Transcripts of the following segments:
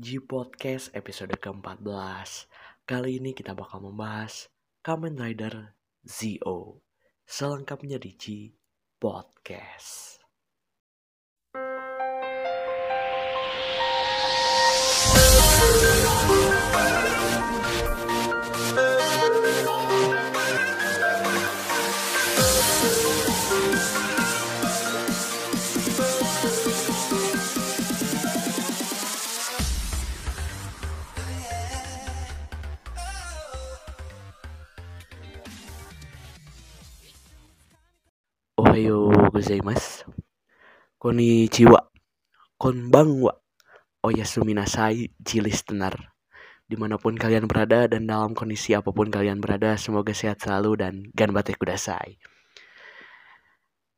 G Podcast episode ke-14 Kali ini kita bakal membahas Kamen Rider Zio Selengkapnya di G Podcast. Ohayo gozaimasu. Konnichiwa Konbanwa. Oyasumi nasai Jilis tenar Di mana pun kalian berada dan dalam kondisi apa pun kalian berada Semoga sehat selalu dan ganbate kudasai.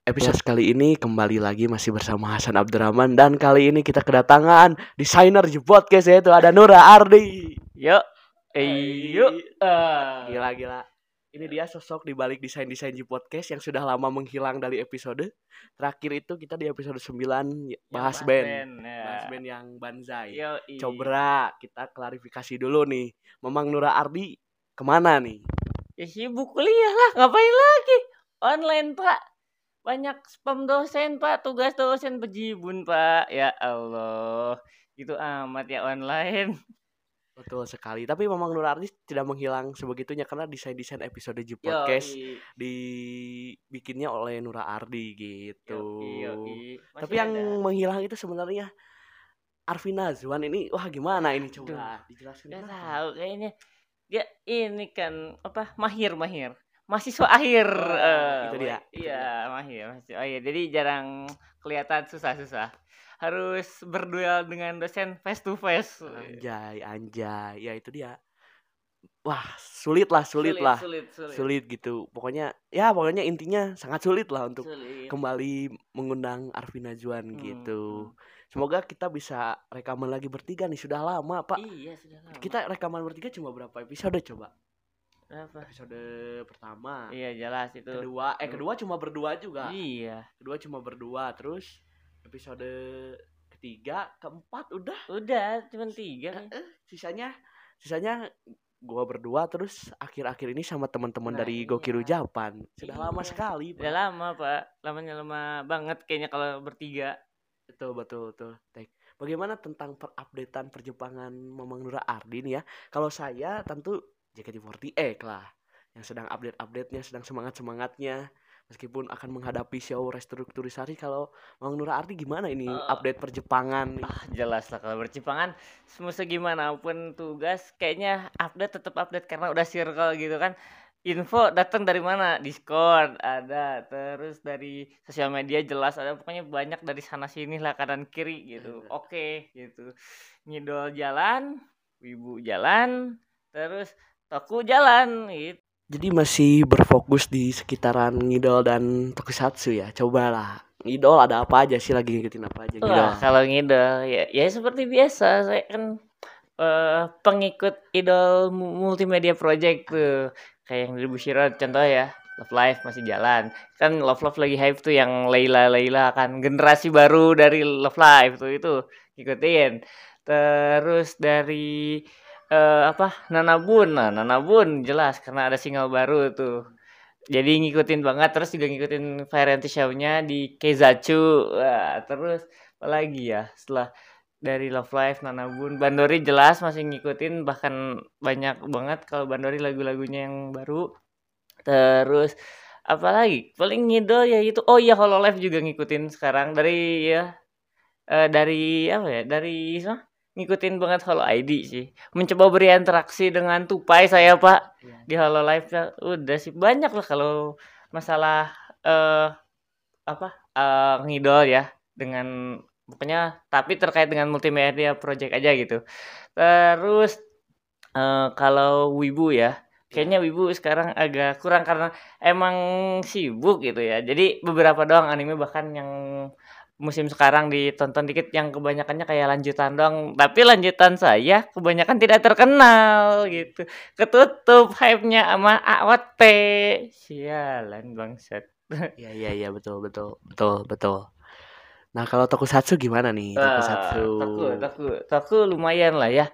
Episode kali ini kembali lagi masih bersama Hasan Abdurrahman Dan kali ini kita kedatangan desainer di podcast yaitu ada Nura Ardi. Yuk, yuk. Ah. Gila gila. Ini dia sosok di balik desain-desain di podcast yang sudah lama menghilang dari episode. Terakhir itu kita di episode 9 Yang bahas band. ya. Bahas band yang Banzai. Yoi. Coba kita klarifikasi dulu nih. Memang Nura Ardi ke mana nih? Ya sibuk kuliah lah, ngapain lagi? Online, Pak. Banyak spam dosen, Pak. Tugas dosen bejibun, Pak. Ya Allah. Gitu amat ya online. Betul sekali. Tapi memang Nura Ardi tidak menghilang sebegitunya karena desain-desain episode di podcast Yoi. dibikinnya oleh Nura Ardi gitu. Yoi, yoi. Tapi yang ada. menghilang itu sebenarnya Arvina Zuan ini wah gimana ini coba dijelaskan Gak kenapa? tahu kayaknya dia ini kan apa mahir mahir mahasiswa akhir Oh, eh, itu dia, iya mahir mahasiswa akhir jadi jarang kelihatan susah susah harus berduel dengan dosen face to face Anjay, anjay. Ya itu dia. Wah, sulit lah, sulit, lah. sulit sulit, Sulit gitu. Pokoknya ya pokoknya intinya sangat sulit lah untuk Sulit. kembali mengundang Arvina Juan Hmm, gitu. hmm. Semoga kita bisa rekaman lagi bertiga nih. Sudah lama, Pak. iya sudah lama Kita rekaman bertiga cuma berapa episode coba? Berapa? Episode pertama, iya jelas itu kedua, eh kedua cuma berdua juga. iya Kedua cuma berdua, terus episode ketiga, keempat udah. udah cuma tiga. Eh, sisanya sisanya gua berdua terus akhir-akhir ini sama teman-teman Nah, dari iya. Gokiru Japan. Sudah lama Iya. sekali, Pak. udah lama pak lamanya lama banget kayaknya kalau bertiga Betul, betul, betul. Tek. Bagaimana tentang perupdatean perjepangan Mamang Nura Ardin ya? Kalau saya tentu JKT48 lah. Yang sedang update-update-nya, sedang semangat-semangatnya. Meskipun akan menghadapi show restrukturisasi kalau Mamang Nura Ardi gimana ini Eh. update perjepangan nih? Ah, jelas lah kalau bercipangan semua gimana pun tugas kayaknya update tetap update karena udah circle gitu kan. Info datang dari mana? Discord ada. Terus dari sosial media jelas ada. Pokoknya banyak dari sana sini lah kanan kiri gitu. Ada. oke gitu. Ngidol jalan wibu jalan terus toku jalan gitu Jadi masih berfokus di sekitaran ngidol dan tokusatsu ya. Cobalah. Ngidol ada apa aja sih lagi ngikutin apa aja ngidol? Wah, kalau ngidol ya ya seperti biasa saya kan eh, pengikut idol mu- multimedia project tuh kayak yang dari Bushiro contoh ya Love Live masih jalan kan Love Love lagi hype tuh yang Layla Layla kan generasi baru dari Love Live tuh itu ikutin terus dari eh, apa? Nanabun. Nah Nanabun jelas karena ada single baru tuh. Jadi ngikutin banget terus juga ngikutin variety show-nya di Keizachu Wah, terus apalagi ya setelah dari Love Live Nanabun. Bandori jelas masih ngikutin bahkan banyak banget kalau Bandori lagu-lagunya yang baru. Terus apalagi paling ngidol ya itu oh iya Hololive juga ngikutin sekarang. Dari ya eh, dari apa ya? Dari apa, ngikutin banget Holo ID sih. Mencoba berinteraksi dengan tupai saya pak. Iya. di Hololive ya udah sih. Banyak lah kalau masalah eh apa eh ngidol ya. Dengan pokoknya tapi terkait dengan multimedia project aja gitu. Terus eh kalau wibu ya kayaknya wibu sekarang agak kurang karena emang sibuk gitu ya. Jadi beberapa doang anime bahkan yang musim sekarang ditonton dikit yang kebanyakannya kayak lanjutan doang tapi lanjutan saya kebanyakan tidak terkenal gitu ketutup hype-nya sama AOT sialan bangsat Iya iya iya betul betul betul betul. Nah, kalau tokusatsu gimana nih? Wah, Tokusatsu. Toku, toku, toku lumayan lah ya.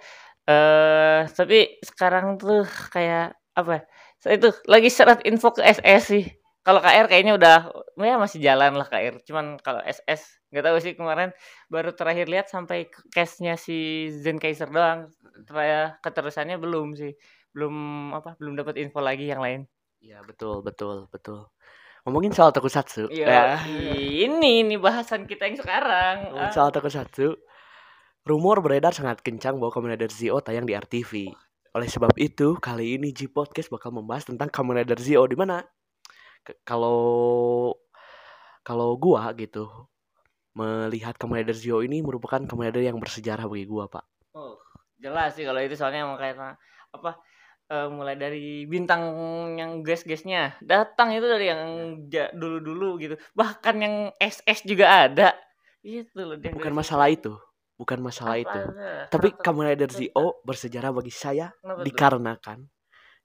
Eh, tapi sekarang tuh kayak apa? Saya itu lagi seret info ke SS sih. Kalau KR kayaknya udah ya masih jalan lah KR. Cuman kalau SS nggak tahu sih kemarin baru terakhir lihat sampai case-nya si Zen Kaiser doang. Terus keterusannya belum sih. Belum apa? Belum dapat info lagi yang lain. Iya, betul, betul, betul. Ngomongin soal tokusatsu. Iya, ya. ini ini bahasan kita yang sekarang. Ngomongin soal tokusatsu. Rumor beredar sangat kencang bahwa Kamen Rider Zio tayang di RTV. Oleh sebab itu, kali ini G Podcast bakal membahas tentang Kamen Rider Zio di mana kalau kalau gua gitu melihat Kamen Rider Zio ini merupakan Kamen Rider yang bersejarah bagi gua, Pak. Oh, jelas sih kalau itu soalnya emang kayak apa eh, mulai dari bintang yang guys-guysnya datang itu dari yang ja- dulu-dulu gitu. Bahkan yang SS juga ada. Itu loh Bukan masalah itu, bukan masalah apa itu. ada? Tapi Kamen Rider Zio bersejarah bagi saya kenapa dikarenakan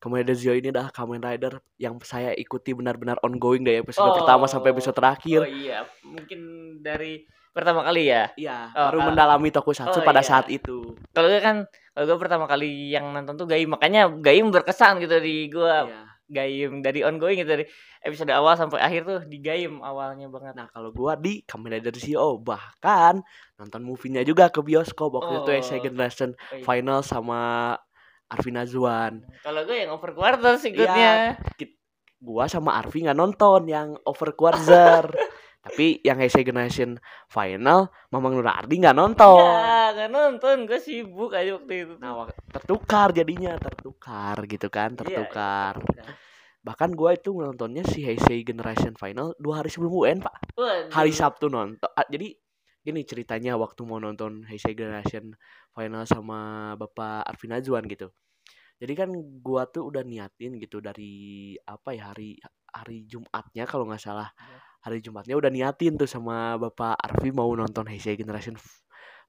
Kamen Rider Zio ini adalah Kamen Rider yang saya ikuti benar-benar ongoing dari episode Oh. pertama sampai episode Oh terakhir. iya, mungkin dari pertama kali ya. Iya, Oh, baru ah. mendalami tokusatsu Oh, pada iya. saat itu. Kalau gue kan kalau gue pertama kali yang nonton tuh Gaim, makanya Gaim berkesan gitu di gua. Iya. Gaim dari ongoing gitu dari episode awal sampai akhir tuh di Gaim awalnya banget. Nah, kalau gua di Kamen Rider Zio bahkan nonton movie-nya juga ke bioskop waktu itu Oh. Essay Generation Oh, iya. Final sama Arvin Azwan. Kalau gue yang over quarter sih ikutnya. Gua sama Arvi nggak nonton yang Over Quarter. Tapi yang Essay Generation Final Mamang Nur Ardi nggak nonton. Ya, nggak nonton. Gue sibuk aja waktu itu. Nah, tertukar jadinya, tertukar gitu kan, Iya, tertukar. iya. Bahkan gua itu nontonnya si Heisei Generation Final dua hari sebelum UN, Pak. Waduh. Hari Sabtu nonton. ah, jadi gini ceritanya waktu mau nonton Heisei Generation Final sama Bapak Arvin Azwan gitu. Jadi kan gua tuh udah niatin gitu dari apa ya hari hari Jumatnya kalau nggak salah. Iya. Hari Jumatnya udah niatin tuh sama Bapak Arvi mau nonton Heisei Generation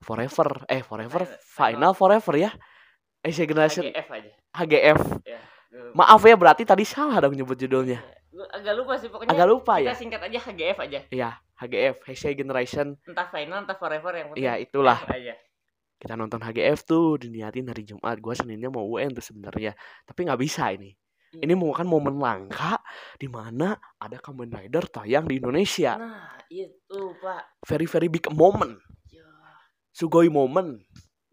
Forever. Eh, Forever Final. Forever ya. Heisei Generation HGF aja. HGF. Ya. Gua- Maaf ya berarti tadi salah dong nyebut judulnya. Gua agak lupa sih pokoknya. Agak lupa kita ya. singkat aja HGF aja. Iya, HGF Heisei Generation. Entah final entah forever yang penting. Iya, itulah. Aja. Kita nonton HGF tuh diniatin hari Jumat. Gua Seninnya mau UN tuh sebenarnya. Tapi nggak bisa ini. Ini merupakan momen langka di mana ada Kamen Rider tayang di Indonesia. Nah, itu, Pak. Very very big moment. Ya, Sugoi moment.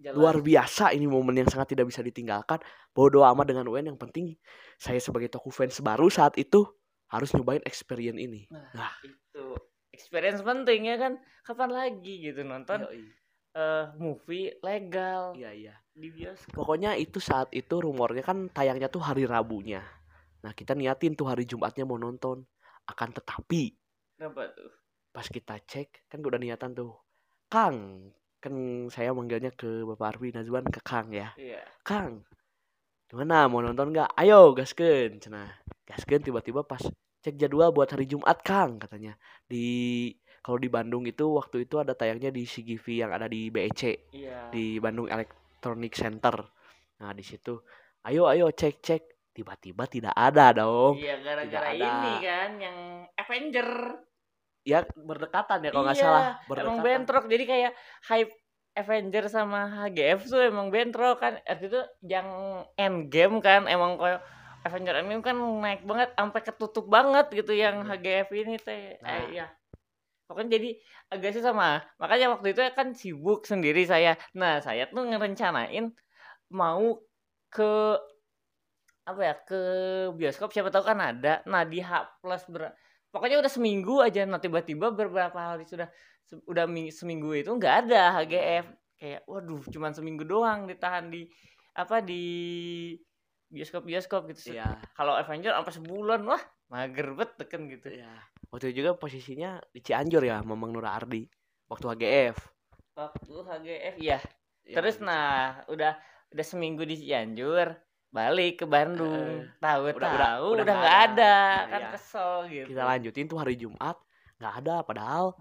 jelas. Luar biasa ini momen yang sangat tidak bisa ditinggalkan. Bodo amat dengan UN yang penting saya sebagai Toku fans baru saat itu harus nyobain experience ini. Nah, Nah. itu experience penting ya kan. Kapan lagi gitu nonton Yoi. Eh movie legal Iya iya. di bioskop. Pokoknya itu saat itu rumornya kan tayangnya tuh hari Rabunya. Nah kita niatin tuh hari Jumatnya mau nonton. Akan tetapi Kenapa tuh? pas kita cek kan udah niatan tuh. Kang, kan saya manggilnya ke Bapak Arwi Nazwan ke Kang ya. Iya. Kang, gimana mau nonton nggak? Ayo gaskeun, cenah. Gaskeun tiba-tiba pas cek jadwal buat hari Jumat Kang katanya. Di kalau di Bandung itu waktu itu ada tayangnya di CGV yang ada di BEC Iya. di Bandung Electronic Center. Nah, di situ ayo ayo cek cek tiba-tiba tidak ada dong. Iya gara-gara ini kan yang Avenger. Ya berdekatan ya kalau nggak Iya, salah, Emang berdekatan. bentrok jadi kayak hype Avenger sama HGF tuh emang bentrok kan. Waktu itu yang Endgame kan emang kayak Avenger Endgame kan naik banget sampai ketutup banget gitu yang HGF ini teh. Nah. Eh, iya. Pokoknya jadi agak sih sama. Makanya waktu itu kan sibuk sendiri saya. Nah, saya tuh ngerencanain mau ke apa ya ke bioskop. Siapa tahu kan ada. Nah di H plus ber pokoknya udah seminggu aja. Nah tiba-tiba beberapa hari sudah se- udah ming- seminggu itu nggak ada HGF kayak waduh cuman seminggu doang ditahan di apa di bioskop bioskop gitu. Iya, kalau Avenger sampai sebulan wah mager banget teken gitu. Iya. Waktu itu juga posisinya di Cianjur ya, Mamang Nur Ardi. Waktu HGF. waktu HGF ya Ya, terus di- nah udah udah seminggu di Cianjur balik ke Bandung Eh, tahu udah- tahu udah- udah udah nggak ada, ada. kan Iya. kesel gitu kita lanjutin tuh hari Jumat nggak ada padahal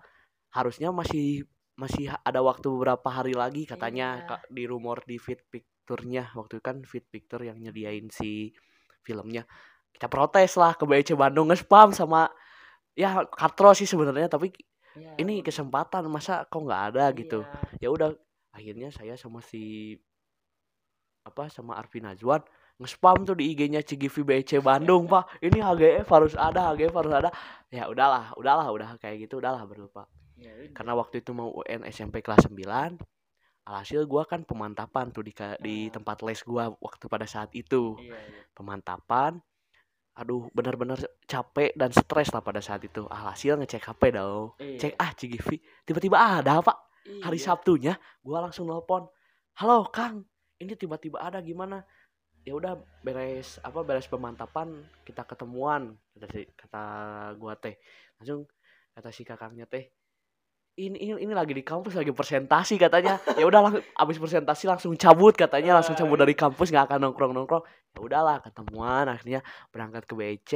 harusnya masih masih ada waktu beberapa hari lagi katanya Iya. Di rumor di feed picture-nya waktu itu kan feed picture yang nyediain si filmnya kita protes lah ke BC Bandung nge-spam sama ya katro sih sebenarnya tapi Iya, ini kesempatan masa kok nggak ada gitu. Iya. ya udah akhirnya saya sama si apa sama Arvin Najwan nge-spam tuh di IG-nya CGV BC Bandung pak ini HGF harus ada HGF harus ada. Ya udahlah udahlah udah kayak gitu udahlah berlupa. Ya karena waktu itu mau UN SMP kelas 9 alhasil gua kan pemantapan tuh di di tempat les gua waktu pada saat itu. Iya, iya. pemantapan aduh benar-benar capek dan stres lah pada saat itu. Alhasil ngecek HP dong. Iya. cek ah CGV tiba-tiba ada pak. Hari Iya. Sabtunya gua langsung nelpon halo Kang ini tiba-tiba ada gimana? Ya udah beres apa beres pemantapan kita ketemuan kata si kata gua teh. Langsung kata si kakaknya teh ini, ini ini lagi di kampus lagi presentasi katanya. Ya udah lang- abis presentasi langsung cabut katanya langsung cabut dari kampus nggak akan nongkrong nongkrong ya udahlah ketemuan akhirnya berangkat ke BC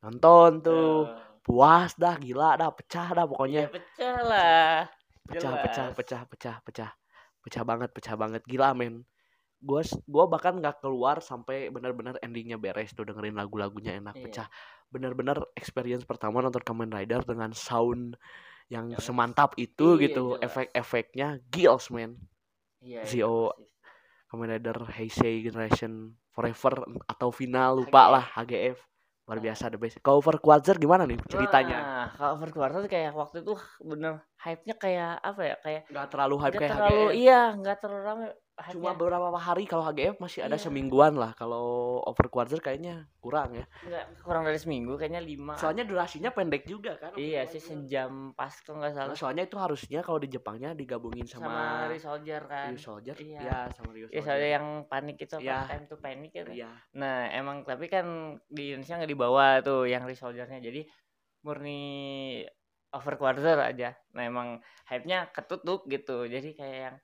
nonton tuh. Eh, puas dah gila dah pecah dah ya pokoknya pecah lah. pecah Jelas. pecah pecah pecah pecah. Pecah banget pecah banget. Gila men. Gua s- gua bahkan nggak keluar sampai benar-benar endingnya beres tuh dengerin lagu-lagunya enak Iya. pecah. Benar-benar experience pertama nonton Kamen Rider dengan sound yang Yang semantap itu iya, gitu jelas. efek-efeknya gils men Iya, Zio. persis. Kamen Rider Heisei Generation Forever atau final lupa HGF. lah HGF luar Ah. biasa the best cover Quasar gimana nih ceritanya Nah, kalau over quarter tuh kayak waktu itu bener hype-nya kayak apa ya? Kayak nggak terlalu hype nggak kayak terlalu HGF iya, nggak terlalu cuma beberapa hari kalau HGF masih ada Iya. semingguan lah kalau over quarter kayaknya kurang ya Nggak kurang dari seminggu, kayaknya lima. soalnya durasinya pendek juga kan iya sih sejam pas kalau nggak Nah, salah soalnya itu harusnya kalau di Jepangnya digabungin sama, sama, Resoldier kan. Rio Soldier Iya. ya sama Rio Iya, Soldier soalnya yang panik itu? Iya. Time to panic itu. iya Nah, emang tapi kan di Indonesia nggak dibawa tuh yang resoldernya. Jadi murni over quarter aja. Nah, emang hype-nya ketutup gitu. Jadi kayak yang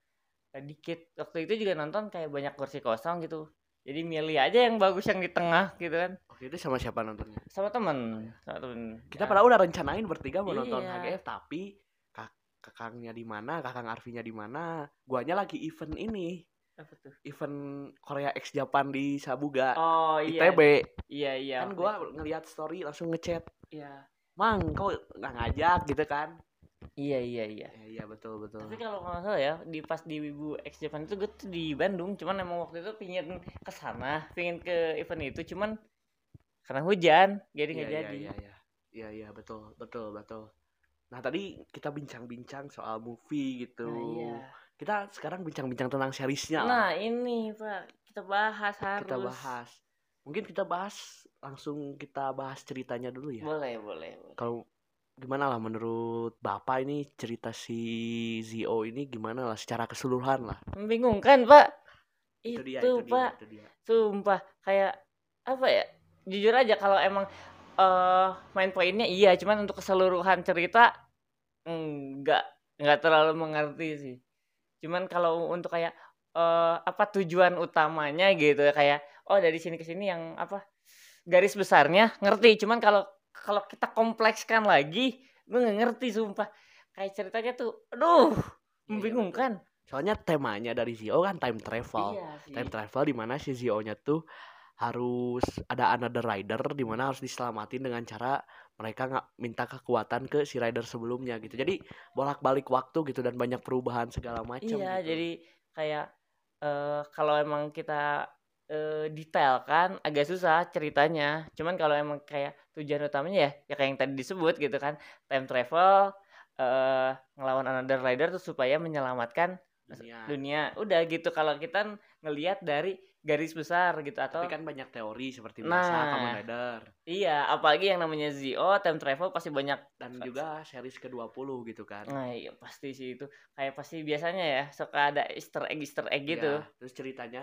dikit. Waktu itu juga nonton kayak banyak kursi kosong gitu. Jadi milih aja yang bagus yang di tengah gitu kan. Oke itu sama siapa nontonnya Sama temen. Sama temen. kita Ya, pada udah rencanain bertiga mau nonton Iya. HGF tapi kak kakangnya di mana kakang Arvinya di mana guanya lagi event ini apa tuh? event Korea X Japan di Sabuga Oh iya. ITB Iya iya. kan gua ngeliat story langsung ngechat Iya. mang kau nggak ngajak gitu kan Iya iya iya. Eh, iya betul betul Tapi kalau nggak salah ya di pas di Wibu X Japan itu gue tuh di Bandung, cuman emang waktu itu pingin ke sana, pingin ke event itu, cuman karena hujan jadi Iya nggak iya jadi. iya iya iya iya betul betul betul nah tadi kita bincang-bincang soal movie gitu Nah, iya. kita sekarang bincang-bincang tentang seriesnya lah. Nah ini pak kita bahas harus. kita bahas mungkin kita bahas langsung kita bahas ceritanya dulu ya Boleh boleh. boleh. kalau gimana lah menurut bapak ini cerita si Zio ini gimana lah secara keseluruhan lah Membingungkan pak. Itu, dia pak, itu dia sumpah kayak apa ya? Jujur aja kalau emang eh main poinnya iya, cuman untuk keseluruhan cerita enggak nggak terlalu mengerti sih. Cuman kalau untuk kayak eh apa tujuan utamanya gitu ya kayak oh dari sini ke sini yang apa garis besarnya ngerti. Cuman kalau kalau kita komplekskan lagi, gue nggak ngerti sumpah. Kayak ceritanya tuh, aduh, Iya, iya, membingungkan. soalnya temanya dari Zio kan time travel Iya sih. time travel di mana si Zio-nya tuh harus ada another rider di mana harus diselamatin dengan cara mereka nggak minta kekuatan ke si rider sebelumnya gitu. Jadi bolak-balik waktu gitu dan banyak perubahan segala macam Iya, gitu. jadi kayak eh kalau emang kita eh, detail kan agak susah ceritanya. Cuman kalau emang kayak tujuan utamanya ya, ya kayak yang tadi disebut gitu kan, time travel eh ngelawan another rider tuh supaya menyelamatkan dunia. dunia. Udah gitu kalau kita ngelihat dari garis besar gitu atau Tapi kan banyak teori seperti Nah. Kamen Rider iya, apalagi yang namanya Zio time travel pasti banyak dan juga series ke-20 gitu kan. Nah, iya pasti sih itu. Kayak pasti biasanya ya suka ada easter egg easter egg gitu. Iya, terus ceritanya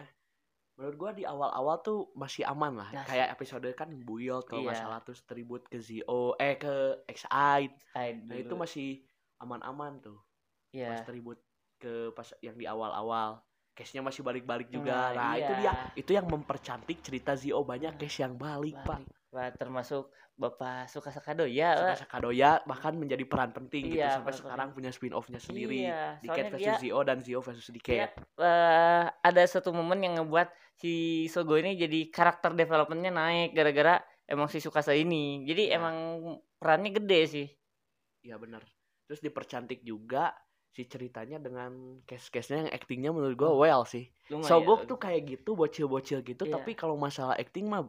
menurut gua di awal-awal tuh masih aman lah. Nah, Kayak episode kan Build kalau nggak Iya. salah terus tribute ke Zio eh ke XI. Kayak Nah, itu masih aman-aman tuh. Iya. Pas tribute ke pas yang di awal-awal. Case-nya masih balik-balik juga. Nah, Nah, iya. itu dia. Itu yang mempercantik cerita Zio banyak case yang balik, Pak. Wah, termasuk Bapak Suka Sakadoya. Suka Pak. Sakadoya bahkan menjadi peran penting gitu Iya, sampai peran sekarang punya spin-off-nya sendiri. Iya, Diket versus dia Zio dan Zio versus dia Diket. eh, ada satu momen yang ngebuat si Sogo ini jadi karakter developmentnya naik gara-gara emang si Sukasa ini. Jadi Iya. emang perannya gede sih. Iya benar. terus dipercantik juga si ceritanya dengan case-case-nya yang actingnya menurut gua Oh, well sih Lumayan. Sogok tuh kayak gitu bocil-bocil gitu Iya. tapi kalau masalah acting mah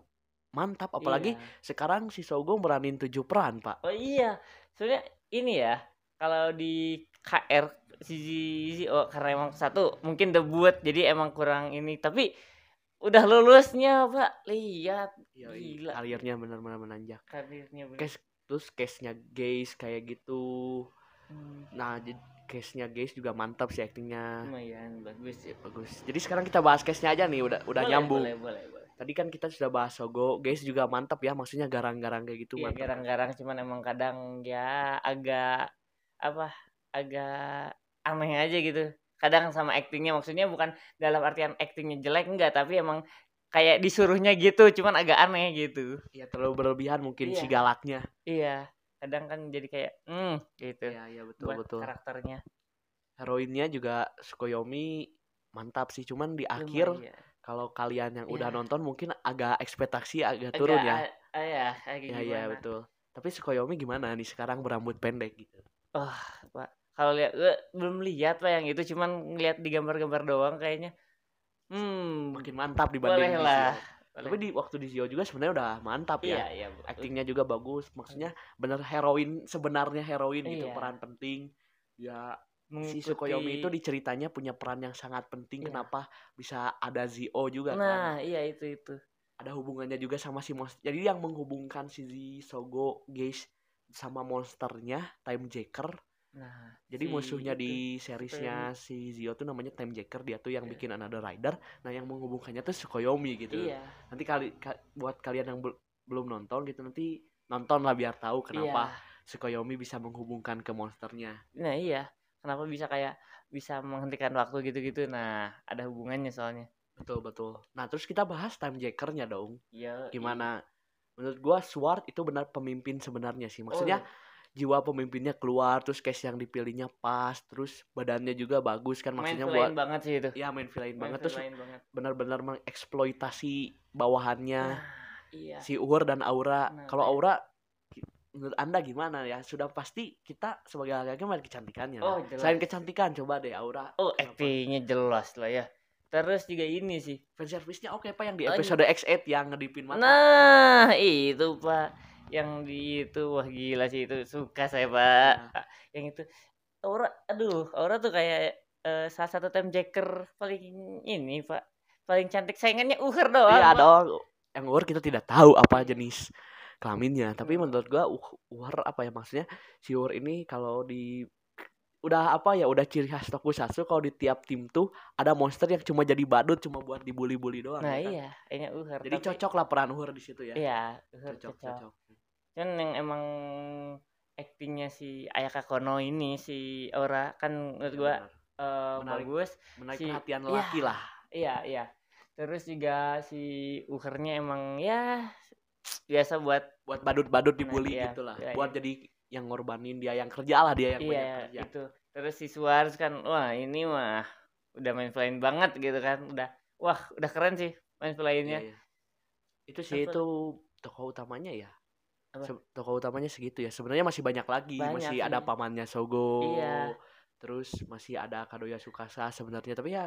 mantap. Apalagi Iya. sekarang si Sogok meranin tujuh peran pak. Oh iya, sebenarnya ini ya, kalau di KR si oh karena emang satu mungkin debut jadi emang kurang ini, tapi udah lulusnya pak, lihat. Yoi, Gila. karirnya benar-benar menanjak. Karirnya bener. case terus case-nya Gaze kayak gitu. Hmm, nah jadi case-nya Gaze juga mantap sih actingnya lumayan bagus. Ya. bagus. Jadi sekarang kita bahas case-nya aja nih udah udah Boleh, nyambung. Boleh, boleh, boleh. Tadi kan kita sudah bahas Sogo Gaze juga mantap ya maksudnya garang-garang kayak gitu Iya, mantap garang-garang cuman emang kadang ya agak apa? Agak aneh aja gitu. Kadang sama actingnya maksudnya bukan dalam artian actingnya jelek enggak, tapi emang kayak disuruhnya gitu, cuman agak aneh gitu. ya terlalu berlebihan mungkin Iya. si galaknya Iya, kadang kan jadi kayak hmm gitu. ya ya betul buat betul karakternya. heroinnya juga Tsukuyomi mantap sih cuman di akhir Lumayan. Kalau kalian yang udah Iya. nonton mungkin agak ekspektasi agak Agak, turun ya a- ah, ya, kayak ya ya gimana. betul tapi Tsukuyomi gimana nih sekarang berambut pendek gitu Pak. Kalau lihat belum lihat pak yang itu cuman ngeliat di gambar-gambar doang kayaknya. Hmm, makin mantap dibanding boleh lah. Zio. tapi di waktu di Zio juga sebenarnya udah mantap iya, ya iya, aktingnya juga bagus maksudnya bener heroin sebenarnya heroin gitu Iya. peran penting ya si Tsukuyomi itu di ceritanya punya peran yang sangat penting Iya. kenapa bisa ada Zio juga kan Nah, iya itu itu. ada hubungannya juga sama si monster. Jadi yang menghubungkan si Sogo Gaze sama monsternya Time Jacker. Nah, Jadi si musuhnya itu, di seriesnya si Zio tuh namanya Time Jacker. Dia tuh yang Iya. bikin Another Rider. Nah yang menghubungkannya tuh Tsukuyomi gitu. Iya. Nanti kali ka- buat kalian yang bel- belum nonton gitu nanti nonton lah biar tahu kenapa Iya. Tsukuyomi bisa menghubungkan ke monsternya. Nah, iya. Kenapa bisa kayak bisa menghentikan waktu gitu-gitu? Nah, ada hubungannya soalnya. Betul betul. Nah terus kita bahas Time Jackernya dong. Iya. Gimana? Menurut gua Sword itu benar pemimpin sebenarnya sih. Maksudnya Oh, jiwa pemimpinnya keluar terus case yang dipilihnya pas terus badannya juga bagus kan main maksudnya villain buat banget sih itu. ya main villain Main banget terus benar-benar mengeksploitasi bawahannya Nah, iya. si Uhur dan Aura Nah, kalau Aura menurut anda gimana ya sudah pasti kita sebagai laki-laki melihat kecantikannya Oh, jelas. selain kecantikan coba deh Aura Oh, actingnya jelas lah ya. Terus juga ini sih. fanservice-nya oke pak yang di Oh, iya. episode X8 yang ngedipin mata Nah, itu Pak. Yang di itu wah gila sih itu suka saya, Pak. Nah. Yang itu Aura aduh, Aura tuh kayak eh, salah satu time jacker paling ini, Pak. Paling cantik saingannya Uher doang. iya dong yang Uhur kita tidak tahu apa jenis kelaminnya tapi Hmm. menurut gua uh, Uhur apa ya maksudnya si Uhur ini kalau di udah apa ya udah ciri khas tokusatsu kalau di tiap tim tuh ada monster yang cuma jadi badut cuma buat dibully-bully doang Nah, ya kan? iya, ini Uher. jadi tapi- cocok lah peran Uhur di situ ya Iya, Uher cocok cocok. cocok Cuman yang emang aktingnya si Ayaka Kono ini si Aura kan menurut Iya, gua eh, Menarik. bagus. menarik si- perhatian iya. lelaki lah Iya, iya. Terus juga si Uhernya emang ya biasa buat buat badut-badut Nah, dibully iya, gitu lah iya, buat iya. jadi yang ngorbanin dia yang kerja lah dia yang banyak iya kerja itu. Terus si Suarez kan wah ini mah udah main flying banget gitu kan. Udah wah, udah keren sih main Iya, flyingnya. iya. itu sih Apa- itu tokoh utamanya ya Apa? Tokoh utamanya segitu ya sebenarnya masih banyak lagi Banyak masih sih. ada pamannya Sogo Iya. terus masih ada Kadoya Sukasa sebenarnya tapi ya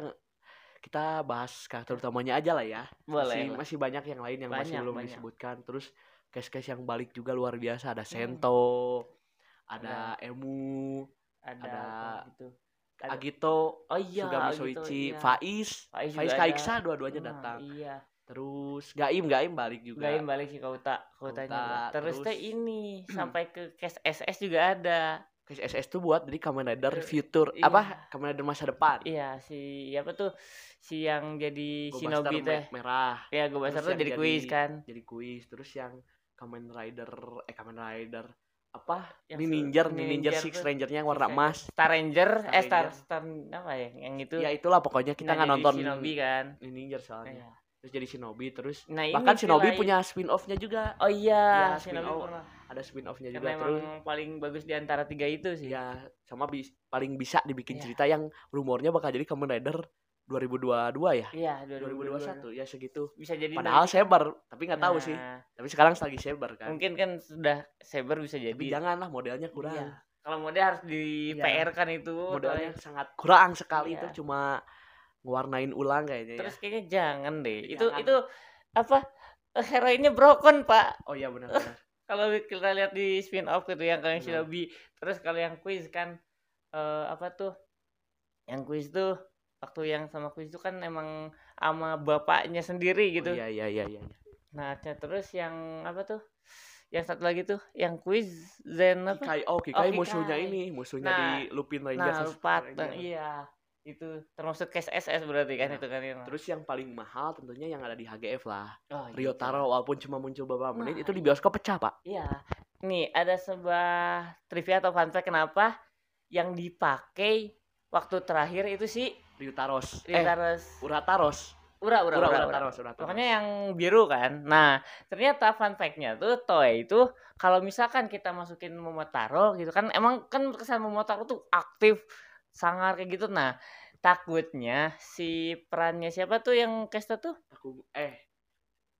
kita bahas karakter utamanya aja lah ya masih, Boleh. lah. masih banyak yang lain yang masih Banyak, belum banyak. disebutkan terus case-case yang balik juga luar biasa ada Hmm. Sento ada Emu Ada, ada gitu. Ada- Agito Oh iya, Sugami gitu, Soichi iya. Faiz Faiz Faiz. Kaiksa dua-duanya Nah, datang Iya. terus Gaim Gaim balik juga Gaim balik si Kauta, Kautanya. Kauta, juga. Terus terus- teh ini sampai ke case SS juga ada. Case SS tuh buat jadi Kamen Rider Eh, Future iya. apa Kamen Rider masa depan Iya, si apa tuh? Si yang jadi Go Shinobi Buster teh. me- merah Ya, gue Terus tuh jadi kuis kan. jadi kuis terus yang Kamen Rider eh Kamen Rider apa Yang Ninja Ninja Ninja Six. Rangernya yang warna emas Star Ranger, Star eh Star. Star apa ya? Yang itu. ya itulah pokoknya kita Nah, nggak nonton Shinobi kan. Ninja soalnya Iya. terus jadi Shinobi terus Nah, bahkan Shinobi punya spin offnya juga Oh iya, Iya, Shinobi pernah. Ada spin offnya juga terus paling bagus di antara tiga itu sih. ya sama bis- paling bisa dibikin Iya. cerita yang rumornya bakal jadi Kamen Rider 2022 ya Iya, 2021 ya segitu Bisa jadi padahal nanti- Saber tapi nggak tahu sih Nah, tapi sekarang lagi Saber kan Mungkin kan sudah Saber bisa jadi. tapi janganlah modelnya kurang Iya. kalau mode harus di Iya. PR kan itu modalnya sangat kurang sekali Iya. itu cuma ngewarnain ulang kayaknya terus ya. kayaknya jangan deh itu Jangan. itu apa eh, heroinnya broken pak Oh iya benar-benar. Kalau kita lihat di spin off gitu yang kalian Benar. Shinobi terus kalau yang quiz kan eh apa tuh yang quiz tuh waktu yang sama quiz itu kan emang sama bapaknya sendiri gitu Oh, iya iya iya iya. nah terus yang apa tuh yang satu lagi tuh yang quiz Zen apa Kikai oh Kikai Oh, musuhnya Kikai. ini, musuhnya Nah, di Lupin Ranger. nah iya itu termasuk case SS berarti kan Nah, itu kan yang Terus yang paling mahal tentunya yang ada di HGF lah. oh, Ryotaro walaupun cuma muncul beberapa menit Nah, itu di bioskop pecah, Pak. Iya. Nih, ada sebuah trivia atau fun fact kenapa yang dipakai waktu terakhir itu sih Ryutaros. Eh, Ritaros Urataros. Ura Ura Ura, Ura, Ura. Urataros, Urataros. Pokoknya yang biru kan. Nah, ternyata fun fact-nya tuh Toei itu kalau misalkan kita masukin Momotaro gitu kan emang kan kesan Momotaro tuh aktif sangar kayak gitu. Nah, takutnya si perannya siapa tuh yang Kesta tuh? aku eh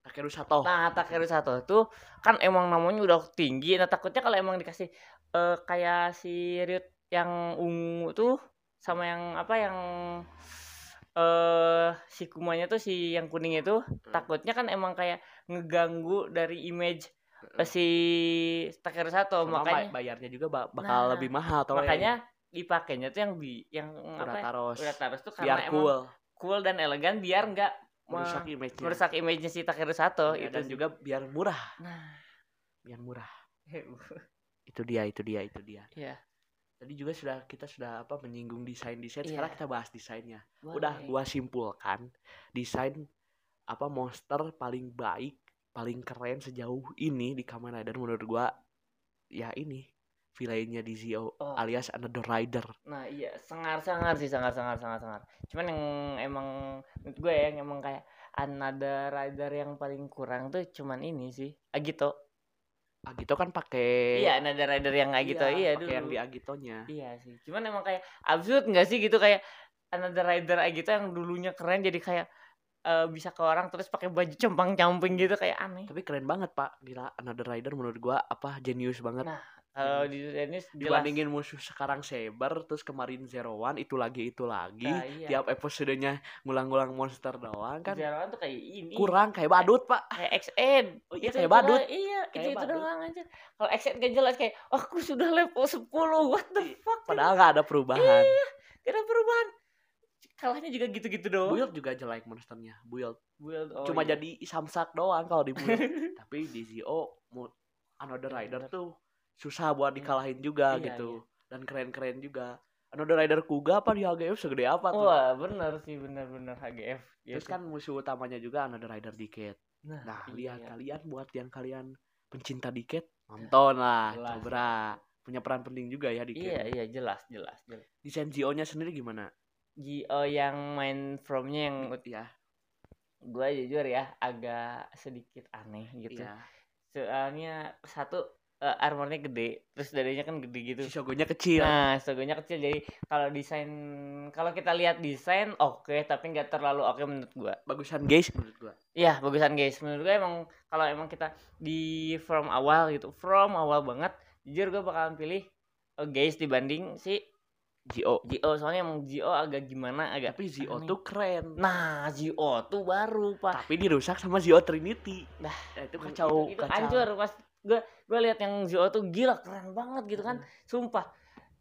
Takeru Sato. Nah, Takeru Sato tuh kan emang namanya udah tinggi. Nah, takutnya kalau emang dikasih eh, kayak si Ryut yang ungu tuh sama yang apa yang eh si kumanya tuh si yang kuning itu takutnya kan emang kayak ngeganggu dari image eh, si Takeru Sato Sama makanya ba- bayarnya juga ba- bakal Nah, lebih mahal atau makanya dipakainya tuh yang bi yang apa ya, Urataros. Urataros tuh Biar karena emang cool, cool dan elegan biar nggak me- merusak image-nya. merusak image-nya si Takeru Sato Ya, itu dan juga biar murah, nah biar murah. Itu dia, itu dia, itu dia. Iya. Tadi juga sudah kita sudah apa menyinggung desain-desain. Iya. Sekarang kita bahas desainnya. Udah boleh. gua simpulkan desain apa monster paling baik, paling keren sejauh ini di Kamen Rider menurut gua ya ini villainnya di Zio Oh. alias Another Rider. Nah iya sangar-sangar sih sangar-sangar sangar-sangar. Cuman yang emang menurut gue ya, yang emang kayak another rider yang paling kurang tuh cuman ini sih Agito. Agito kan pakai Iya another rider yang Agito iya, pakai dulu. yang di Agitonya. Iya sih. Cuman emang kayak absurd nggak sih gitu kayak another rider Agito yang dulunya keren jadi kayak eh, bisa ke orang terus pakai baju compang-camping gitu kayak aneh. Tapi keren banget, Pak. Gila Another Rider menurut gua apa jenius banget. Nah, Kalau di tenis jelas. Dibandingin musuh sekarang Saber terus kemarin Zero One itu lagi itu lagi. Nah, iya. Tiap episodenya ngulang-ngulang monster doang kan. Zero One tuh kayak ini. Kurang kayak badut, Pak. kayak XN Oh iya, Itu- kayak badut. doang. iya Kayak itu itu doang aja kalau XN gak jelas kayak oh, aku sudah level 10 what the fuck Padahal nggak ada perubahan. gak ada perubahan kalahnya juga gitu-gitu doang Build juga jelek monsternya. Build Build, oh cuma iya. jadi samsak doang kalau di build. Tapi di Zio Another Rider Bener. tuh susah buat dikalahin juga Iya, gitu. Dan keren-keren juga. Another Rider Kuga apa di HGF segede apa tuh? wah bener sih bener-bener HGF Terus gitu. kan musuh utamanya juga Another Rider Decade. nah, Nah, iya. lihat kalian buat yang kalian pencinta Decade, nonton lah, Jelas. Cobra. Punya peran penting juga ya iya Decade. iya jelas jelas jelas Desain Zio-nya sendiri gimana? Gio yang main fromnya yang Ya, gue jujur ya agak sedikit aneh gitu iya. soalnya satu eh, armornya gede terus dadanya kan gede gitu Si Shogunnya kecil. Nah, segonya kecil jadi kalau desain kalau kita lihat desain oke tapi nggak terlalu oke menurut gua. Bagusan guys menurut gua. Iya, bagusan guys. Menurut gua emang kalau emang kita di from awal gitu, from awal banget, jujur gua bakalan pilih eh, guys dibanding si Zio. Gio soalnya emang Gio agak gimana agak Tapi Zio aneh. tuh keren. Nah, Gio tuh baru, Pak. Tapi dirusak sama Zio Trinity. Nah, itu kacau. itu, itu kacau. hancur pas gua gua lihat yang Gio tuh gila keren banget gitu kan. Sumpah.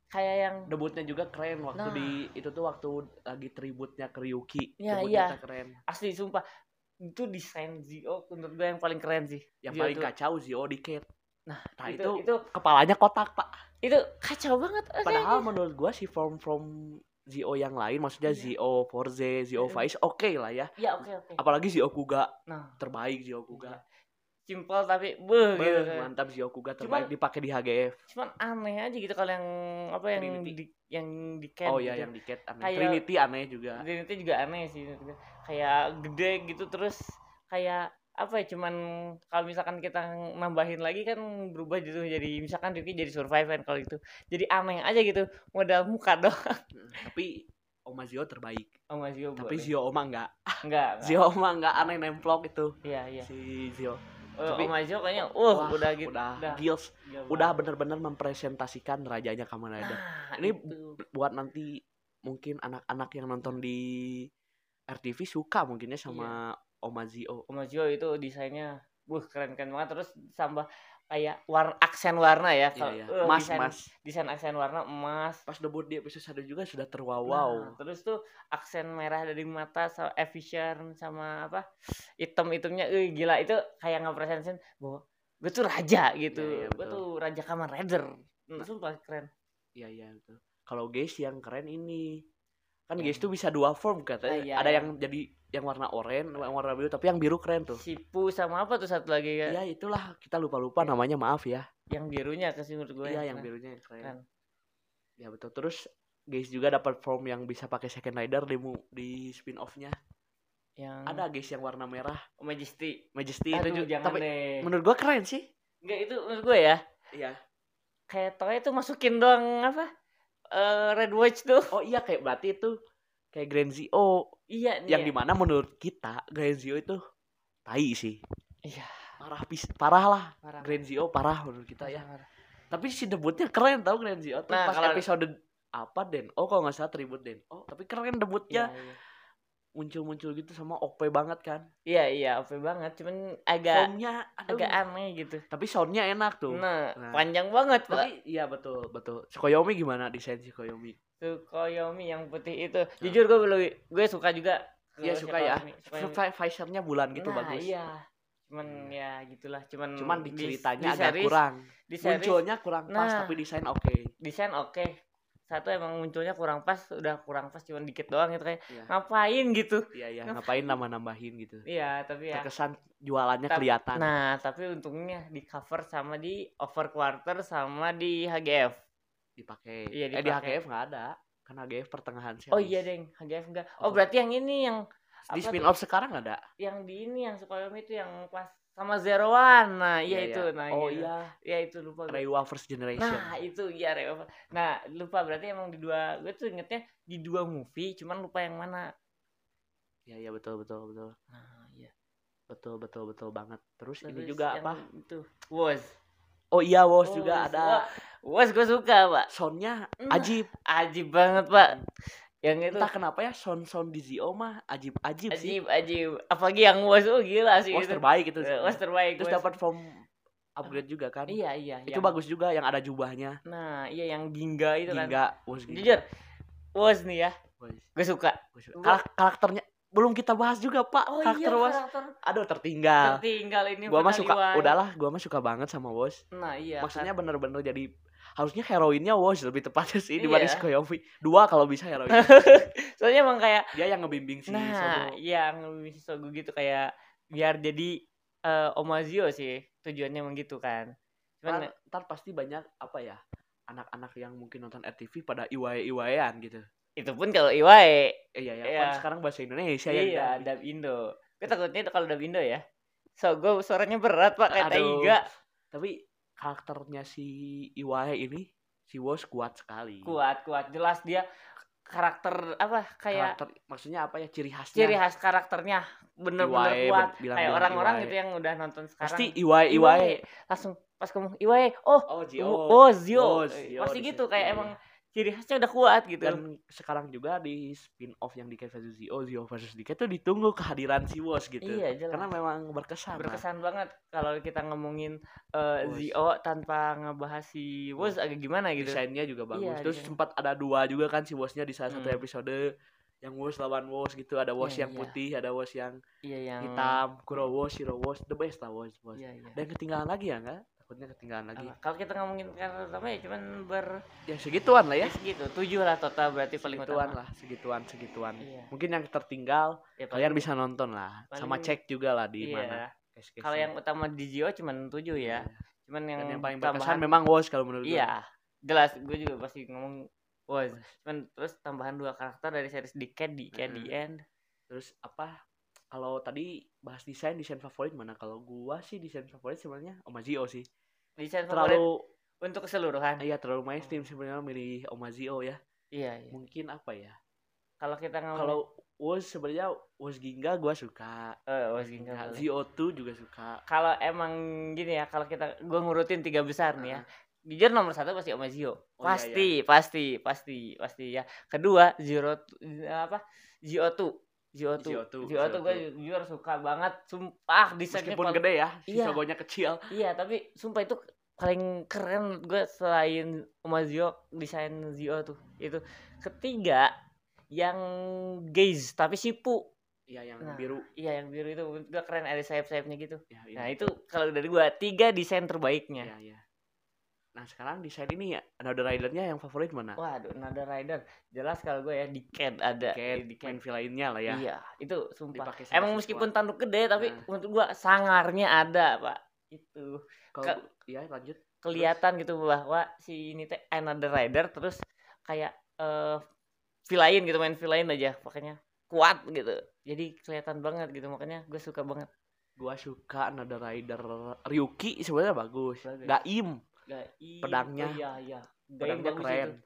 Kayak yang Debutnya juga keren waktu Nah. di itu tuh waktu lagi tributnya ke Ryuki. Iya, Debutnya iya. keren. asli sumpah itu desain Zio menurut gue yang paling keren sih Yang Zio paling tuh- kacau Zio Decade. nah, Nah, itu, itu, itu kepalanya kotak, Pak. itu kacau banget Padahal kayaknya. menurut gua si form from Zio yang lain maksudnya Iya. Zio Forze, Zio Iya. Vice oke lah ya. ya oke oke Apalagi Zio Kuga nah terbaik Zio Kuga. iya. Simple tapi beuh gitu kan. mantap Zio Kuga Cuman- terbaik dipakai di HGF. cuman aneh aja gitu kalau yang apa yang Trinity. di yang di camp oh iya gitu. yang Decade aneh. Kayak- Trinity aneh juga. Trinity juga aneh sih kayak gede gitu terus kayak apa ya cuman kalau misalkan kita nambahin lagi kan berubah gitu jadi misalkan Ricky jadi survive kan kalau itu jadi aneh aja gitu modal muka doang Mm, Tapi Oma Zio terbaik. oh masih Tapi Zio Oma enggak. enggak, enggak. Zio Oma enggak aneh nemplok itu. iya iya Si Zio. Eh, Tapi- Om Ajo kayaknya uh Wah, udah gitu. udah udah, gils. Gila udah bener-bener mempresentasikan rajanya Kamen Rider. Nah, Ini itu. buat nanti mungkin anak-anak yang nonton di RTV suka mungkinnya sama Omazio Om Ajo itu desainnya Wuh keren keren banget. Terus tambah kayak warna aksen warna ya Iya, kalau iya. eh, Mas, desain, mas. desain aksen warna emas Pas debut di episode 1 juga sudah Nah, terwow-wow. terus tuh aksen merah dari mata sama efficient sama apa hitam-hitamnya eh gila itu kayak ngepresensin bahwa gue tuh raja gitu Iya, iya, gue tuh raja Kamen Rider nah, sumpah keren Iya, iya betul. Kalau guys yang keren ini kan Yang- guys tuh bisa dua form katanya. Ah, iya, Ada iya. yang jadi yang warna oranye, yang warna biru, tapi yang biru keren tuh. Sipu sama apa tuh satu lagi ya Iya, itulah kita lupa-lupa Iya. namanya, maaf ya. yang birunya ke sih menurut gue Iya, yang keren. birunya yang keren. Keren. Ya betul. Terus guys juga dapat form yang bisa pakai second rider di mu- di spin off-nya. yang Ada guys yang warna merah, Majesty Majesty itu Aduh, juga. jangan Tapi deh menurut gua keren sih. enggak itu menurut gue ya Iya. kayak tau itu masukin doang apa eh Red Watch tuh Oh iya kayak berarti itu kayak Grand Zio iya nih yang ya. di mana menurut kita Grand Zio itu tai sih. iya Parah pis parah lah. parah Grand Zio parah menurut kita ya. Parah. Tapi si debutnya keren tau Grand Zio tuh Nah, pas kalau- episode apa Den? Oh kalau nggak salah tribute Den. Oh tapi keren debutnya Iya, iya. Muncul-muncul gitu sama OP banget kan. Iya iya oke banget, cuman agak Soundnya aduh. agak aneh gitu. Tapi soundnya enak tuh. Nah, Nah. panjang banget pak. Tapi iya betul betul. Tsukuyomi gimana desain Tsukuyomi? Tsukuyomi yang putih itu, jujur gue belum, gue suka juga. Iya suka ya. Visornya bulan gitu nah, bagus. Iya. Cuman ya gitulah, cuman Cuman di di- ceritanya di agak series- kurang. Di series, Munculnya kurang pas Nah. tapi desain oke. desain oke. Satu emang munculnya kurang pas, udah kurang pas cuman dikit doang gitu kayak Iya. ngapain gitu. Iya iya Ngapain? ngapain nambah-nambahin gitu. Iya, tapi ya Terkesan jualannya Tapi- kelihatan. Nah, tapi untungnya di cover sama di over quarter sama di HGF. dipakai. Iya, Eh di. HGF nggak ada. Kan HGF pertengahan sih. Oh iya, Deng, HGF enggak. Oh, berarti yang ini yang Di spin off sekarang ada. yang di ini yang Tsukuyomi itu yang pas sama Zero One. Nah, iya, Iya, itu. iya. Nah, Oh gitu. iya. Iya, itu lupa gue. Reiwa First Generation. Nah, itu iya Rewa. Nah, lupa berarti emang di dua gue tuh ingetnya di dua movie, cuman lupa yang mana. Iya iya betul betul betul. Nah, iya. Betul betul betul banget. Terus, ini Terus juga yang apa? Itu. Was. Oh iya Wos juga Was. ada. Was gue suka, Pak. Soundnya Nah, ajib. Ajib banget, Pak. Yang itu Entah kenapa ya sound sound di Zio mah ajib ajib, sih. ajib, ajib. Apalagi yang Was, oh gila sih itu. terbaik itu. Eh, Was terbaik. Terus Was. dapat form upgrade juga kan. Iya, iya. Itu yang- bagus juga yang ada jubahnya. Nah, iya yang Ginga itu kan. Hingga Wos Ginga. Jujur, Was nih ya, gue suka. Gua suka. Karak- karakternya belum kita bahas juga Pak. Oh karakter iya, Wos. karakter Aduh tertinggal. tertinggal ini gua mah suka udahlah gua mah suka banget sama Wos. Nah, iya. Maksudnya kan. bener-bener jadi harusnya heroinnya Wos lebih tepatnya sih dibanding Iya. Tsukuyomi. Dua kalau bisa heroin. Soalnya emang kayak Dia yang ngebimbing si nah, Sogo. iya ngebimbing si Sogo gitu kayak biar jadi eh, Omazio sih. Tujuannya emang gitu kan. Cuman Ntar, ntar pasti banyak apa ya anak-anak yang mungkin nonton RTV pada iwae-iwaean gitu. itu pun kalau Iwae Eh, iya ya, Iya. kan sekarang bahasa Indonesia ya. iya, dub Indo. Gue takutnya kalau dub Indo ya. Sogo suaranya berat, Pak, kayak. Taiga. Tapi karakternya si Iwae ini si Wos kuat sekali. Kuat, kuat. Jelas dia karakter apa kayak Karakter maksudnya apa ya ciri khasnya? ciri khas karakternya. Bener-bener Iwae, kuat. bilang- kayak orang-orang gitu yang udah nonton sekarang. Pasti Iwae. Iwae. langsung pas kamu Iwae. Oh Oh, oh, Zio. Oh, Zio pasti gitu kayak iya, emang ciri khasnya udah kuat gitu dan sekarang juga di spin off yang Diket versus Zio, Zio versus Diket tuh ditunggu kehadiran si Wos gitu. iya jelas Karena memang berkesan. lah. berkesan banget kalau kita ngomongin Wos. Zio tanpa ngebahas si Wos agak gimana gitu Desainnya juga bagus. Iya, Terus desain. sempat ada dua juga kan si Wosnya di salah satu Hmm. episode yang Wos lawan Wos gitu. Ada Wos Iya, yang iya. putih, ada Wos yang iya yang hitam, Kuro Wos, Shiro Wos, the best lah Wos. Wos. iya iya Dan ketinggalan lagi ya enggak? Takutnya ketinggalan lagi. Kalau kita ngomongin karakter utama ya cuman ber Ya segituan lah ya. ya segitu tujuh lah total berarti paling Segituan utama lah, segituan, segituan. Iya. Mungkin yang tertinggal Ya, kalian paling- bisa nonton lah. Sama paling- cek juga lah di iya. mana. Kalau yang utama di Zio cuman tujuh ya. Iya. Cuman yang, Dan yang paling tambahan- berkesan memang Wos kalau menurut gue. Iya. Jelas, gue juga pasti ngomong was. Cuman terus tambahan dua karakter dari series di at the Mm-mm. end. Terus apa? kalau tadi bahas desain desain favorit mana kalau gua sih desain favorit sebenarnya Omazio sih desain favorit terlalu untuk keseluruhan iya terlalu mainstream oh. sebenarnya milih Omazio ya iya, iya. mungkin apa ya kalau kita ngomong kalau Woz sebenarnya Woz Ginga gua suka. Oh, Woz Ginga. Zio nah, tuh juga suka. Kalau emang gini ya, kalau kita gua ngurutin tiga besar nih ya. Ah. Jujur nomor satu pasti Omazio. Oh, iya, pasti, iya, iya. pasti, pasti, pasti ya. Kedua Zero apa? Zio tuh. Zio tuh, Zio tuh gue jujur suka banget, sumpah desainnya meskipun paling... gede ya, iya. logonya kecil. Iya, tapi sumpah itu paling keren gue selain sama Zio desain Zio tuh itu ketiga yang gaze tapi sipu Iya yang nah, biru. Iya yang biru itu gue keren ada sayap-sayapnya gitu. Ya, iya. Nah itu kalau dari gue tiga desain terbaiknya. Iya iya. Nah, sekarang desain ini ya, Another Rider-nya yang favorit mana? Waduh, Nada Rider. Jelas kalau gue ya di CAD ada. Kayak di main villainnya lah ya. Iya, itu sumpah. Emang meskipun tanduk gede tapi Nah. menurut gua sangarnya ada, Pak. Itu Kalau Ka- iya lanjut. kelihatan gitu bahwa si ini teh Another Rider terus kayak eh villain gitu main villain aja makanya kuat gitu. Jadi kelihatan banget gitu makanya gue suka banget. Gua suka Another Rider Ryuki sebenarnya bagus. Bagus. Gaim, Gai- Pedangnya. Oh, iya iya. Pedangnya keren. itu.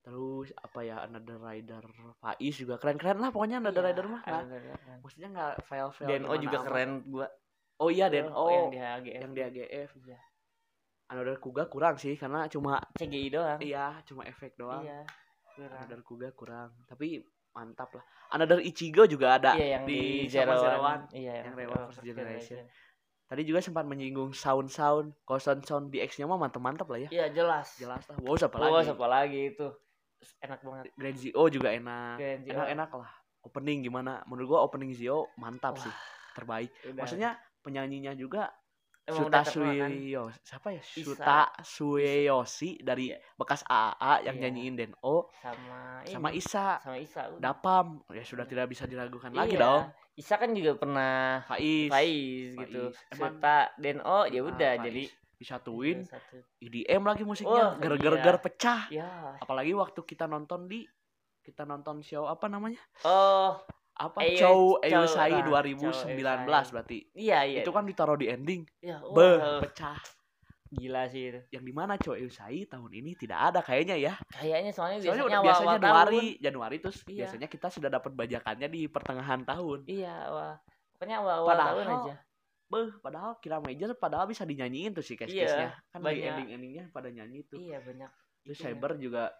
Terus apa ya Another Rider Faiz juga keren-keren lah pokoknya Another Iya, Rider mah. keren. Maksudnya nggak file-file Deno gimana juga amat. keren gua. Oh iya Deno yang di HGF. yang di AGF. Iya. Another Kuga kurang sih karena cuma CGI doang. iya cuma efek doang. Iya. kurang. Another Kuga kurang. Tapi mantap lah. Another Ichigo juga ada Iya yang di, di, Zero One. One. Iya yang yang Rewa Rewa First First Generation. Generation. Tadi juga sempat menyinggung sound-sound. Kalau sound-sound di X-nya mah mantap-mantap lah ya. Iya jelas. Jelas lah. Wow, siapa Oh, lagi? siapa lagi itu? Enak banget. Grand Zio juga enak. Grand Zio. Enak-enak lah. Opening gimana? Menurut gua opening Zio mantap Wah, sih. Terbaik. Udah. Maksudnya penyanyinya juga Emang Suta kan? Sueyo siapa ya? Isa. Suta Sueyoshi dari Iya. bekas AAA yang Iya. nyanyiin Deno sama sama ini, Isa sama Isa. udah. Dapam ya sudah tidak bisa diragukan lagi Iya. dong Isa kan juga pernah Faiz Faiz gitu. Emang- Suta Deno ya Ah, udah jadi disatuin satu. EDM lagi Wah, musiknya ger-ger-ger iya. pecah Ya. apalagi waktu kita nonton di kita nonton show apa namanya Oh, apa show Chow- Eusai nah, 2019 Chow Eusai. berarti iya iya. itu kan ditaruh di ending ya, beh wah, pecah gila sih itu. yang di mana Chow Eusai tahun ini tidak ada kayaknya ya Kayaknya soalnya soalnya biasanya udah awal, biasa awal Januari tahun. Januari terus Iya. biasanya kita sudah dapat bajakannya di pertengahan tahun Iya, wah. Pokoknya awal-awal Padahal tahun aja. beh padahal kira major padahal bisa dinyanyiin tuh sih Iya, case-case-nya kan di banyak. ending-endingnya pada nyanyi tuh Iya, banyak. terus cyber juga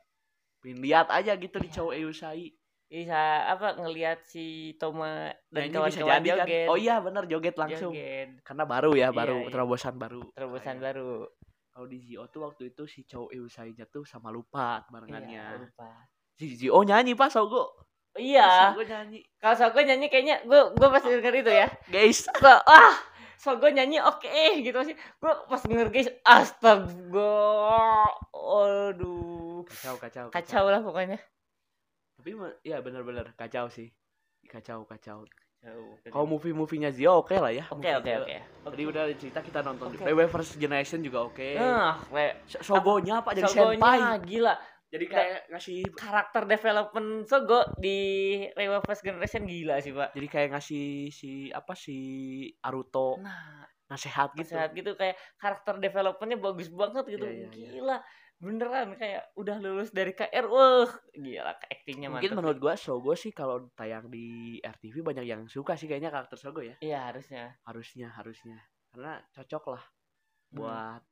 lihat aja gitu di Iya. Chow Eusai bisa apa ngelihat si Toma dan Nyanyi bisa kawan-kawan kan joget. oh iya bener joget langsung Joget. karena baru ya Iya, baru iya. terobosan baru Terobosan Kayak- baru. kalau di Zio tuh waktu itu si Chow Eusai nya tuh sama lupa Iya, barengannya lupa. si Zio nyanyi pas Sogo Iya, Sogo nyanyi kalau Sogo nyanyi kayaknya gue gue pas denger itu ya. guys So, ah, Sogo nyanyi oke gitu sih. Gue pas denger guys, astaga. Aduh. kacau kacau Kacau lah pokoknya. Tapi ya bener-bener kacau sih kacau kacau Oke, kalau movie-movienya Zio oke lah ya oke, oke. Zio. Tadi udah cerita kita nonton Oke. PW First Generation juga oke. Nah, kayak Sogonya apa jadi senpai. Sogonya gila. Jadi kayak ngasih Karakter development Sogo di Rewa First Generation gila sih, Pak. jadi kayak ngasih si apa si Aruto Nah, nasehat gitu. sehat gitu kayak karakter developmentnya bagus banget gitu. Iya, iya, iya. gila. Beneran kayak udah lulus dari KR. Wah, gila actingnya Mungkin mantap. menurut gua Sogo sih kalau tayang di RTV banyak yang suka sih kayaknya karakter Sogo ya. Iya, harusnya. Harusnya harusnya. Karena cocok lah Hmm. buat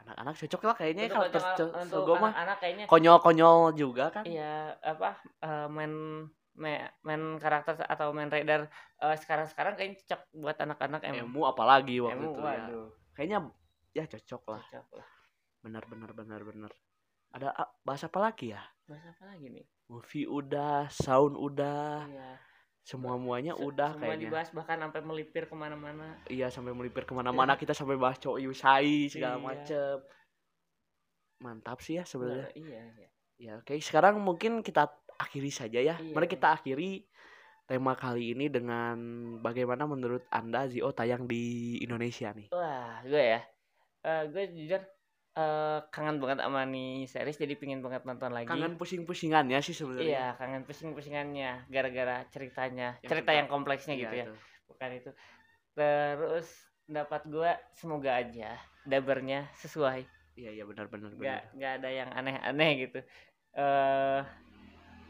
anak-anak cocok lah kayaknya Untuk karakter untuk Sogo mah kayaknya konyol-konyol juga kan. iya apa eh, main me- main karakter atau main rider eh, sekarang-sekarang kayaknya cocok buat anak-anak emang. Emu apalagi waktu Emu, itu ya. waduh, Kayaknya ya cocok lah. cocok lah. Benar benar benar benar. Ada ah, bahasa apa lagi ya? Bahas apa lagi nih? Movie udah, sound udah, Iya. semua muanya Se- udah semua kayaknya. dibahas bahkan sampai melipir ke mana-mana. Iya sampai melipir ke mana-mana kita sampai bahas Chou Yusai segala Iya. macem. Mantap sih ya sebenarnya. Iya, iya. Ya oke sekarang mungkin kita akhiri saja ya. Iya. Mari kita akhiri tema kali ini dengan bagaimana menurut anda Zio tayang di Indonesia nih. Wah, gue ya. Eh, gue jujur eh, kangen banget sama nih series jadi pingin banget nonton lagi. Kangen pusing-pusingannya sih sebenarnya. Iya, kangen pusing-pusingannya gara-gara ceritanya, Yang cerita yang kompleksnya Iya, gitu ya. itu. Bukan itu. Terus pendapat gue semoga aja dabernya sesuai. Iya iya benar benar nggak nggak ada yang aneh-aneh gitu. Eh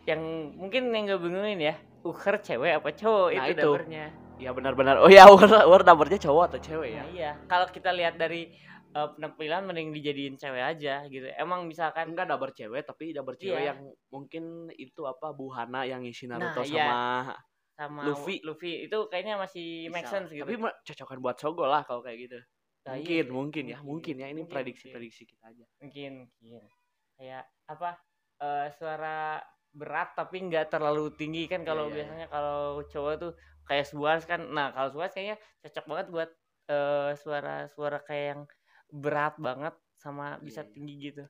yang mungkin yang gue bingungin ya, uher cewek apa cowok Nah, itu, itu. dapurnya. ya benar-benar oh ya war war dapurnya cowok atau cewek ya Nah, iya. Kalau kita lihat dari eh, penampilan mending dijadiin cewek aja gitu. Emang misalkan enggak dapur cewek tapi dapur cewek Iya. yang mungkin itu apa buhana yang ngisi Nah, Naruto iya. sama sama Luffy. Luffy itu kayaknya masih make bisa. sense gitu. tapi cocokan buat Sogo lah kalau kayak gitu Nah, iya mungkin sih, mungkin ya mungkin ya ini Mungkin, prediksi-prediksi kita aja mungkin mungkin kayak apa eh, suara berat tapi nggak terlalu tinggi kan kalau Iya, iya, biasanya kalau cowok tuh kayak Suars kan nah kalau Suars kayaknya cocok banget buat eh, suara suara kayak yang berat banget sama bisa Iya, iya. tinggi gitu.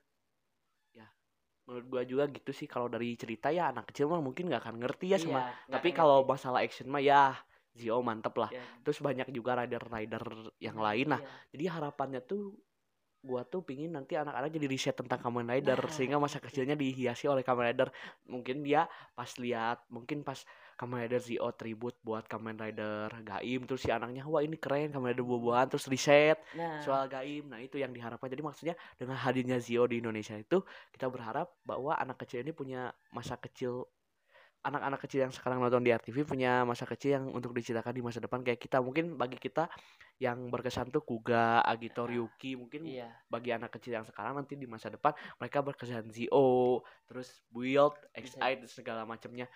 Menurut gua juga gitu sih. Kalau dari cerita ya anak kecil mah mungkin nggak akan ngerti ya sama Iya, nggak tapi kalau masalah action mah ya Zio mantep lah. Ya, terus banyak juga rider-rider yang lain. Nah iya. jadi harapannya tuh gua tuh pingin nanti anak-anak jadi riset tentang Kamen Rider Nah, sehingga masa itu. kecilnya dihiasi oleh Kamen Rider. Mungkin dia pas lihat mungkin pas Kamen Rider Zio tribute buat Kamen Rider Gaim. Terus si anaknya wah ini keren Kamen Rider buah-buahan. Terus riset nah. soal Gaim. Nah itu yang diharapkan. Jadi maksudnya dengan hadirnya Zio di Indonesia itu kita berharap bahwa anak kecil ini punya masa kecil anak-anak kecil yang sekarang nonton di RTV punya masa kecil yang untuk diceritakan di masa depan. Kayak kita mungkin bagi kita yang berkesan tuh Kuga, Agito, Ryuki mungkin iya. bagi anak kecil yang sekarang nanti di masa depan mereka berkesan Zio terus Build. XI dan segala macamnya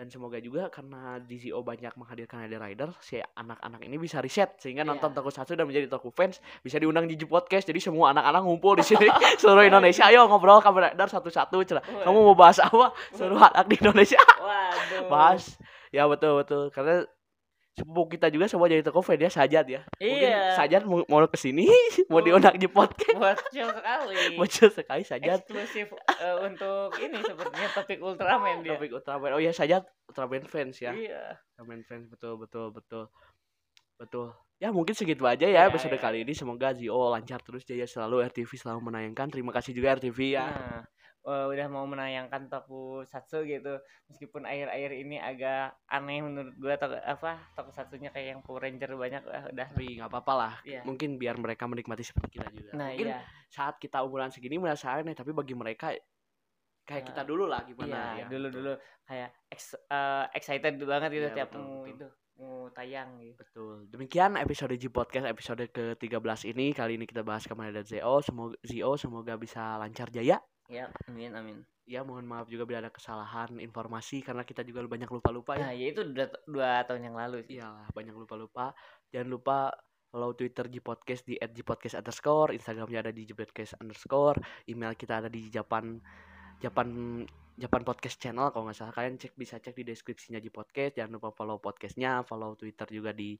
dan semoga juga karena Zio banyak menghadirkan ada rider si anak-anak ini bisa riset sehingga Iya. nonton Tokusatsu dan menjadi Toku fans bisa diundang di podcast. Jadi semua anak-anak ngumpul di sini seluruh Indonesia. Ayo ngobrol Kamen Rider satu-satu cerah. Kamu mau bahas apa? Seluruh anak di Indonesia. Waduh. Bahas. Ya betul betul. Karena sepupu kita juga semua jadi fan ya Sajat ya. Mungkin iya. Sajat mau, mau ke sini mau diundang di podcast. Bocil sekali. Bocil sekali Sajat eksklusif eh, untuk ini sepertinya topik Ultraman dia. Topik Ultraman. Oh ya Sajat Ultraman fans ya. Iya. Ultraman fans betul betul betul. Betul ya mungkin segitu aja ya Ya, episode ya. kali ini semoga Zio lancar terus jaya selalu RTV selalu menayangkan terima kasih juga RTV ya Nah, udah mau menayangkan tokusatsu gitu. Meskipun akhir-akhir ini agak aneh menurut gua tok apa tokusatsunya kayak yang Power Ranger banyak ah, udah. tapi nggak apa-apa lah Iya. mungkin biar mereka menikmati seperti kita juga Nah, mungkin iya. saat kita umuran segini merasa aneh tapi bagi mereka kayak Nah, kita dulu lah gimana Iya, ya dulu-dulu kayak ex- eh, excited banget gitu Iya, tiap betul, mau betul. itu mau tayang gitu. Betul. Demikian episode G Podcast episode ke-13 ini. Kali ini kita bahas Kamen Rider Zio. Semoga Zio semoga bisa lancar jaya. Ya, amin amin. Ya, mohon maaf juga bila ada kesalahan informasi karena kita juga banyak lupa-lupa ya. Nah, ya itu udah t- dua tahun yang lalu sih. Iyalah, banyak lupa-lupa. Jangan lupa follow Twitter G Podcast di @gpodcast underscore, Instagramnya ada di gpodcast underscore, email kita ada di Japan Japan Japan Podcast Channel kalau nggak salah. Kalian cek bisa cek di deskripsinya G Podcast. Jangan lupa follow podcastnya follow Twitter juga di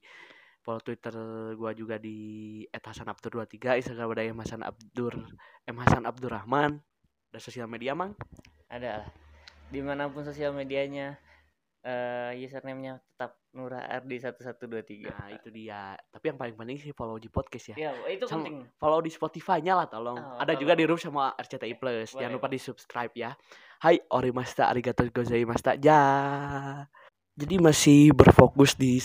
follow Twitter gua juga di @hasanabdur23 Instagram ada Hasan Abdur M Hasan Abdurrahman ada sosial media mang? Ada. Di mana pun sosial medianya eh username-nya tetap Nura Ardi 1123. nah itu dia tapi yang paling penting sih follow G Podcast ya Ya, itu Sama- penting. follow di Spotify-nya lah tolong. Oh, Ada tolong. juga di Room sama RCTI Plus. Jangan lupa di subscribe ya. Hai, orimasta arigatou gozaimashita. Ja. Jadi masih berfokus di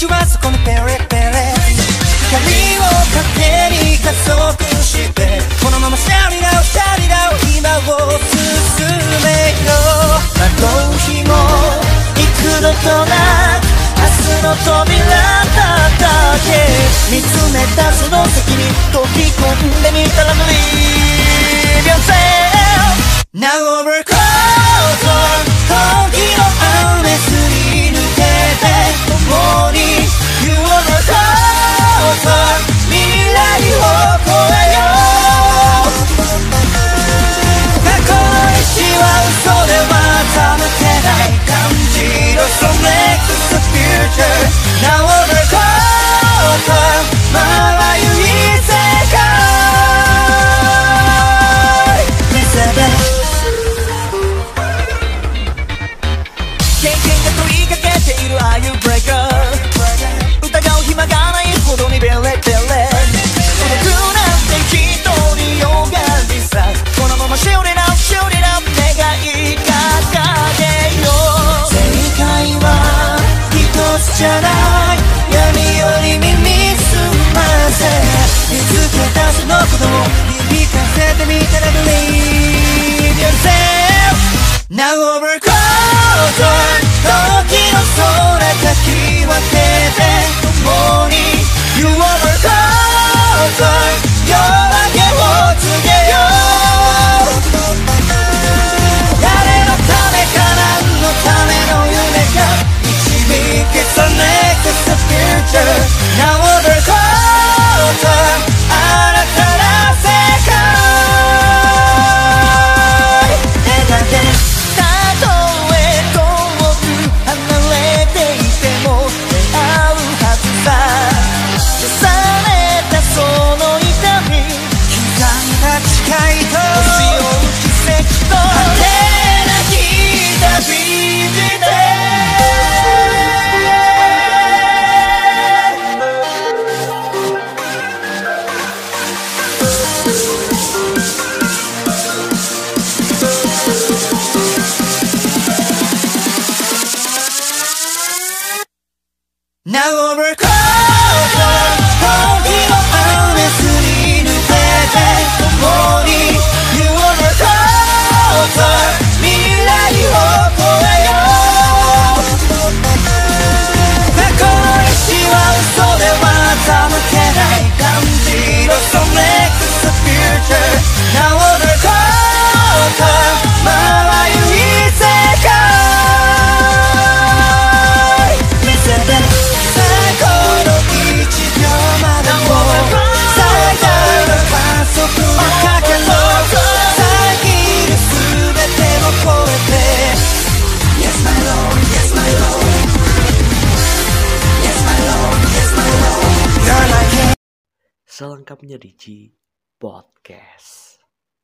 しはそこにペレペレ光を糧に加速してこのままシャリラをシャリラを今を進めよう惑う日も幾度となく明日の扉叩け見つめたその先に飛び込んでみたら Believe yourself Now we're 共に You are closer 未来を越えよう。過去の石は嘘ではダメ